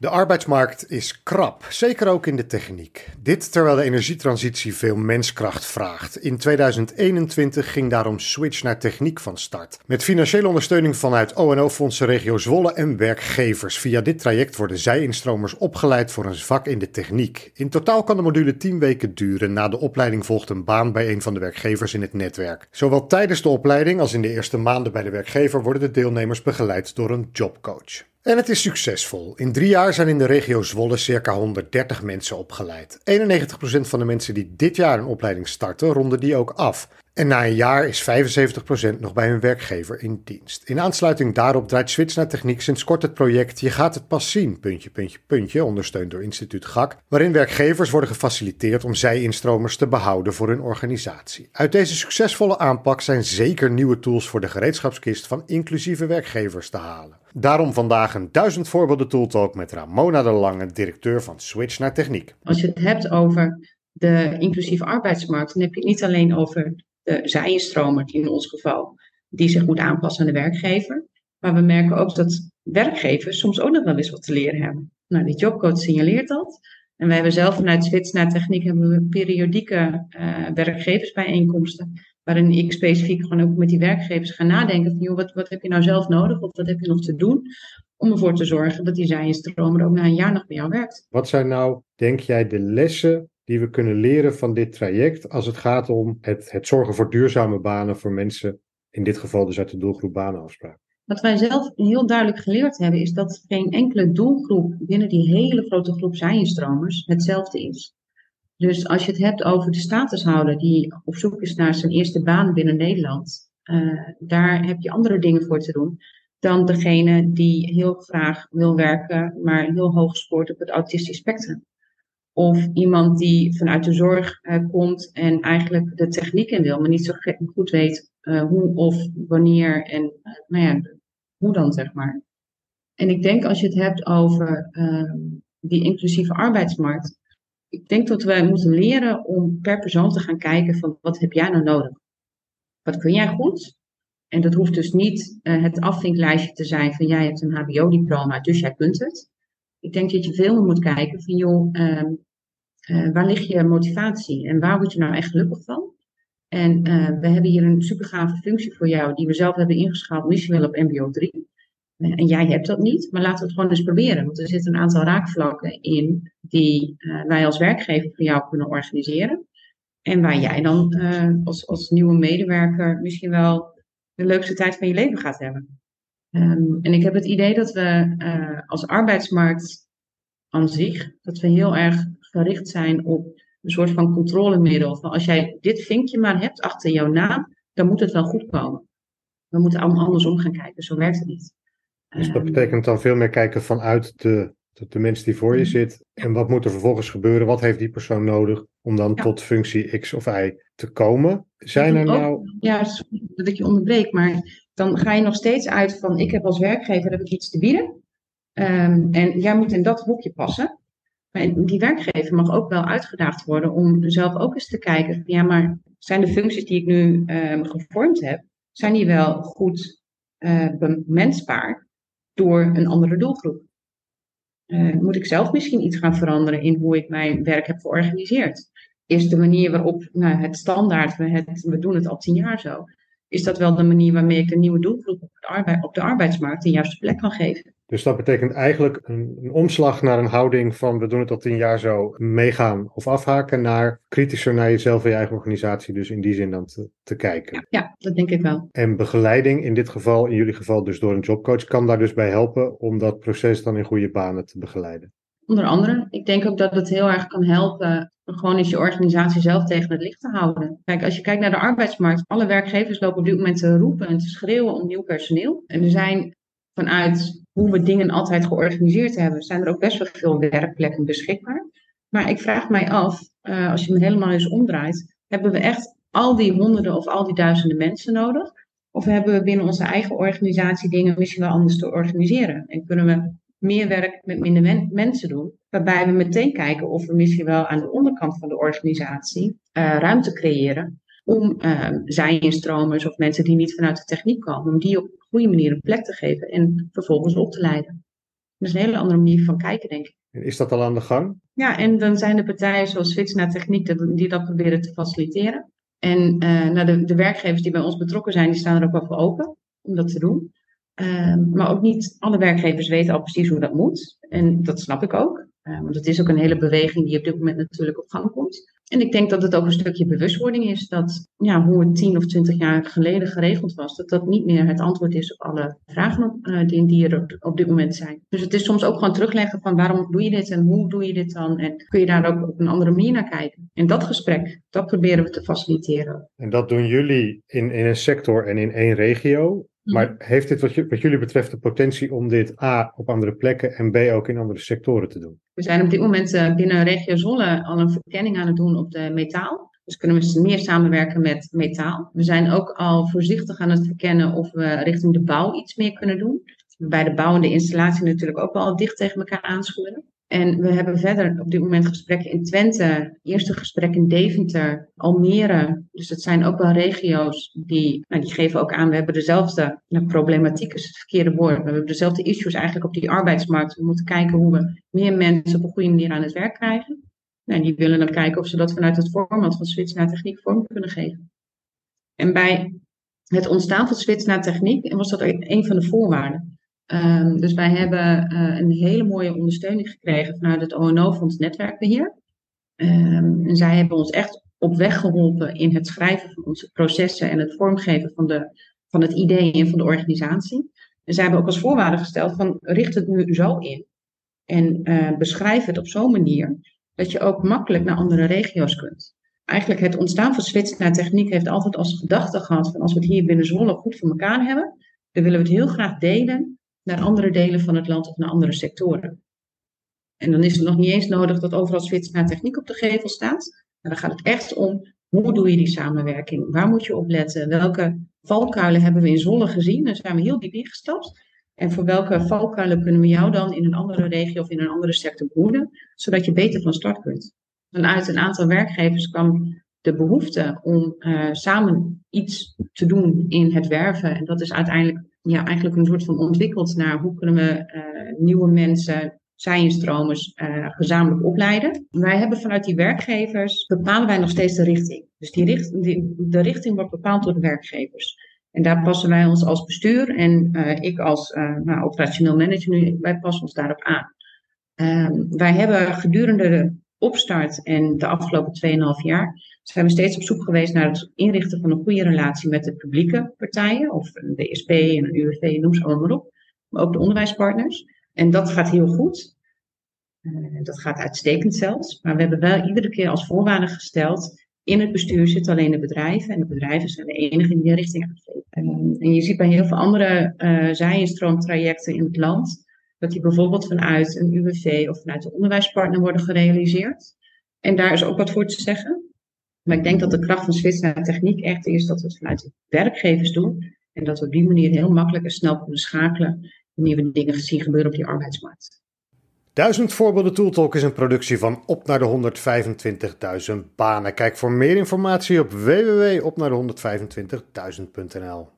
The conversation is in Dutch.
De arbeidsmarkt is krap, zeker ook in de techniek. Dit terwijl de energietransitie veel menskracht vraagt. In 2021 ging daarom Switch naar techniek van start. Met financiële ondersteuning vanuit ONO-fondsen regio Zwolle en werkgevers. Via dit traject worden zij-instromers opgeleid voor een vak in de techniek. In totaal kan de module 10 weken duren. Na de opleiding volgt een baan bij een van de werkgevers in het netwerk. Zowel tijdens de opleiding als in de eerste maanden bij de werkgever worden de deelnemers begeleid door een jobcoach. En het is succesvol. In drie jaar zijn in de regio Zwolle circa 130 mensen opgeleid. 91% van de mensen die dit jaar een opleiding starten, ronden die ook af. En na een jaar is 75% nog bij hun werkgever in dienst. In aansluiting daarop draait Switch naar Techniek sinds kort het project Je gaat het pas zien, puntje, puntje, puntje, ondersteund door instituut GAK, waarin werkgevers worden gefaciliteerd om zij-instromers te behouden voor hun organisatie. Uit deze succesvolle aanpak zijn zeker nieuwe tools voor de gereedschapskist van inclusieve werkgevers te halen. Daarom vandaag een duizend voorbeelden tooltalk met Ramona de Lange, directeur van Switch naar Techniek. Als je het hebt over de inclusieve arbeidsmarkt, dan heb je het niet alleen over de zijinstromer, in ons geval, die zich moet aanpassen aan de werkgever. Maar we merken ook dat werkgevers soms ook nog wel eens wat te leren hebben. Nou, die jobcoach signaleert dat. En we hebben zelf vanuit naar Techniek hebben we periodieke uh, werkgeversbijeenkomsten. Waarin ik specifiek gewoon ook met die werkgevers ga nadenken van, joh, wat, wat heb je nou zelf nodig of wat heb je nog te doen om ervoor te zorgen dat die zijinstromer ook na een jaar nog bij jou werkt. Wat zijn nou, denk jij, de lessen die we kunnen leren van dit traject als het gaat om het, het zorgen voor duurzame banen voor mensen, in dit geval dus uit de doelgroep banenafspraak? Wat wij zelf heel duidelijk geleerd hebben, is dat geen enkele doelgroep binnen die hele grote groep zijinstromers hetzelfde is. Dus als je het hebt over de statushouder die op zoek is naar zijn eerste baan binnen Nederland, uh, daar heb je andere dingen voor te doen dan degene die heel graag wil werken, maar heel hoog scoort op het autistisch spectrum. Of iemand die vanuit de zorg uh, komt en eigenlijk de techniek in wil, maar niet zo goed weet uh, hoe of wanneer en uh, nou ja, hoe dan zeg maar. En ik denk als je het hebt over ehm, die inclusieve arbeidsmarkt, ik denk dat wij moeten leren om per persoon te gaan kijken van wat heb jij nou nodig? Wat kun jij goed? En dat hoeft dus niet het afvinklijstje te zijn van jij hebt een HBO-diploma, dus jij kunt het. Ik denk dat je veel meer moet kijken van joh, ehm, uh, waar ligt je motivatie en waar word je nou echt gelukkig van? En uh, we hebben hier een supergave functie voor jou die we zelf hebben ingeschaald, misschien wel op MBO 3. Uh, en jij hebt dat niet, maar laten we het gewoon eens proberen. Want er zitten een aantal raakvlakken in die wij als werkgever voor jou kunnen organiseren. En waar jij dan als, als nieuwe medewerker misschien wel de leukste tijd van je leven gaat hebben. Um, en ik heb het idee dat we als arbeidsmarkt aan zich, dat we heel erg gericht zijn op een soort van controlemiddel. Van als jij dit vinkje maar hebt achter jouw naam, dan moet het wel goed komen. We moeten allemaal andersom gaan kijken, zo werkt het niet. Dus dat ehm, betekent dan veel meer kijken vanuit de, de, de mens die voor je mhm. zit. En wat moet er vervolgens gebeuren? Wat heeft die persoon nodig om dan tot functie X of Y te komen? Zijn er nou. Ja, dat ik je onderbreek, maar dan ga je nog steeds uit van: ik heb als werkgever heb ik iets te bieden. Um, en jij moet in dat hoekje passen. Maar die werkgever mag ook wel uitgedaagd worden om zelf ook eens te kijken: ja, maar zijn de functies die ik nu um, gevormd heb, zijn die wel goed uh, bemensbaar door een andere doelgroep? Uh, moet ik zelf misschien iets gaan veranderen in hoe ik mijn werk heb georganiseerd? Is de manier waarop nou, het standaard, we, het, we doen het al tien jaar zo, is dat wel de manier waarmee ik een nieuwe doelgroep op, arbeid, op de arbeidsmarkt de juiste plek kan geven? Dus dat betekent eigenlijk een, een, omslag naar een houding van we doen het al tien jaar zo, meegaan of afhaken, naar kritischer naar jezelf en je eigen organisatie, dus in die zin dan te, te kijken. Ja, ja, dat denk ik wel. En begeleiding, in dit geval, in jullie geval dus door een jobcoach, kan daar dus bij helpen om dat proces dan in goede banen te begeleiden. Onder andere, ik denk ook dat het heel erg kan helpen gewoon eens je organisatie zelf tegen het licht te houden. Kijk, als je kijkt naar de arbeidsmarkt, alle werkgevers lopen op dit moment te roepen en te schreeuwen om nieuw personeel. En er zijn vanuit hoe we dingen altijd georganiseerd hebben, zijn er ook best wel veel werkplekken beschikbaar. Maar ik vraag mij af, uh, als je me helemaal eens omdraait, hebben we echt al die honderden of al die duizenden mensen nodig? Of hebben we binnen onze eigen organisatie dingen misschien wel anders te organiseren? En kunnen we meer werk met minder mensen doen? Waarbij we meteen kijken of we misschien wel aan de onderkant van de organisatie uh, ruimte creëren om uh, zij-instromers of mensen die niet vanuit de techniek komen, om die op goede manier een plek te geven en vervolgens op te leiden. Dat is een hele andere manier van kijken, denk ik. En is dat al aan de gang? Ja, en dan zijn er partijen zoals Switch naar Techniek die dat proberen te faciliteren. En uh, nou, de, de werkgevers die bij ons betrokken zijn, die staan er ook wel voor open om dat te doen. Ehm, maar ook niet alle werkgevers weten al precies hoe dat moet. En dat snap ik ook. Uh, want het is ook een hele beweging die op dit moment natuurlijk op gang komt. En ik denk dat het ook een stukje bewustwording is dat ja, hoe het tien of twintig jaar geleden geregeld was, dat dat niet meer het antwoord is op alle vragen op, uh, die, die er op, dit moment zijn. Dus het is soms ook gewoon terugleggen van waarom doe je dit en hoe doe je dit dan en kun je daar ook op een andere manier naar kijken. En dat gesprek, dat proberen we te faciliteren. En dat doen jullie in, in een sector en in één regio. Maar heeft dit wat, wat, jullie betreft de potentie om dit A op andere plekken en B ook in andere sectoren te doen? We zijn op dit moment uh, binnen regio Zolle al een verkenning aan het doen op de metaal. Dus kunnen we meer samenwerken met metaal. We zijn ook al voorzichtig aan het verkennen of we richting de bouw iets meer kunnen doen. Bij de bouw en de installatie natuurlijk ook wel dicht tegen elkaar aanschuiven. En we hebben verder op dit moment gesprekken in Twente, eerste gesprek in Deventer, Almere. Dus dat zijn ook wel regio's die, nou, die geven ook aan, we hebben dezelfde nou, problematiek, is het verkeerde woord. We hebben dezelfde issues eigenlijk op die arbeidsmarkt. We moeten kijken hoe we meer mensen op een goede manier aan het werk krijgen. En die willen dan kijken of ze dat vanuit het format van Switch naar techniek vorm kunnen geven. En bij het ontstaan van Switch naar techniek was dat een van de voorwaarden. Um, dus wij hebben uh, een hele mooie ondersteuning gekregen vanuit het ONO-fonds Netwerkbeheer. Um, en zij hebben ons echt op weg geholpen in het schrijven van onze processen en het vormgeven van, de, van het idee en van de organisatie. En zij hebben ook als voorwaarde gesteld van richt het nu zo in en uh, beschrijf het op zo'n manier dat je ook makkelijk naar andere regio's kunt. Eigenlijk het ontstaan van Zwitser naar techniek heeft altijd als gedachte gehad van als we het hier binnen Zwolle goed voor elkaar hebben, dan willen we het heel graag delen naar andere delen van het land of naar andere sectoren. En dan is het nog niet eens nodig dat overal Zwitser naar techniek op de gevel staat. Maar dan gaat het echt om hoe doe je die samenwerking? Waar moet je op letten? Welke valkuilen hebben we in Zolle gezien? Daar zijn we heel diep ingestapt. En voor welke valkuilen kunnen we jou dan in een andere regio of in een andere sector behoeden, zodat je beter van start kunt? Vanuit een aantal werkgevers kwam de behoefte om uh, samen iets te doen in het werven. En dat is uiteindelijk ja, eigenlijk een soort van ontwikkeld naar hoe kunnen we uh, nieuwe mensen, science-stromers, uh, gezamenlijk opleiden. Wij hebben vanuit die werkgevers, bepalen wij nog steeds de richting. Dus die richt, de richting wordt bepaald door de werkgevers. En daar passen wij ons als bestuur en uh, ik als nou, operationeel manager nu, wij passen ons daarop aan. Ehm, wij hebben gedurende de opstart en de afgelopen 2,5 jaar zijn we steeds op zoek geweest naar het inrichten van een goede relatie met de publieke partijen, of een DSP en een UWV, noem ze allemaal op, maar ook de onderwijspartners. En dat gaat heel goed. Uh, dat gaat uitstekend zelfs. Maar we hebben wel iedere keer als voorwaarde gesteld, in het bestuur zitten alleen de bedrijven en de bedrijven zijn de enige die richting aangeven. Uh, en je ziet bij heel veel andere uh, zij-instroomtrajecten in het land, dat die bijvoorbeeld vanuit een UWV of vanuit de onderwijspartner worden gerealiseerd. En daar is ook wat voor te zeggen. Maar ik denk dat de kracht van Zwitserse techniek echt is dat we het vanuit de werkgevers doen. En dat we op die manier heel makkelijk en snel kunnen schakelen wanneer we dingen zien gebeuren op die arbeidsmarkt. Duizend voorbeelden Tooltalk is een productie van Op naar de 125.000 banen. Kijk voor meer informatie op www.opnaar de 125.000.nl.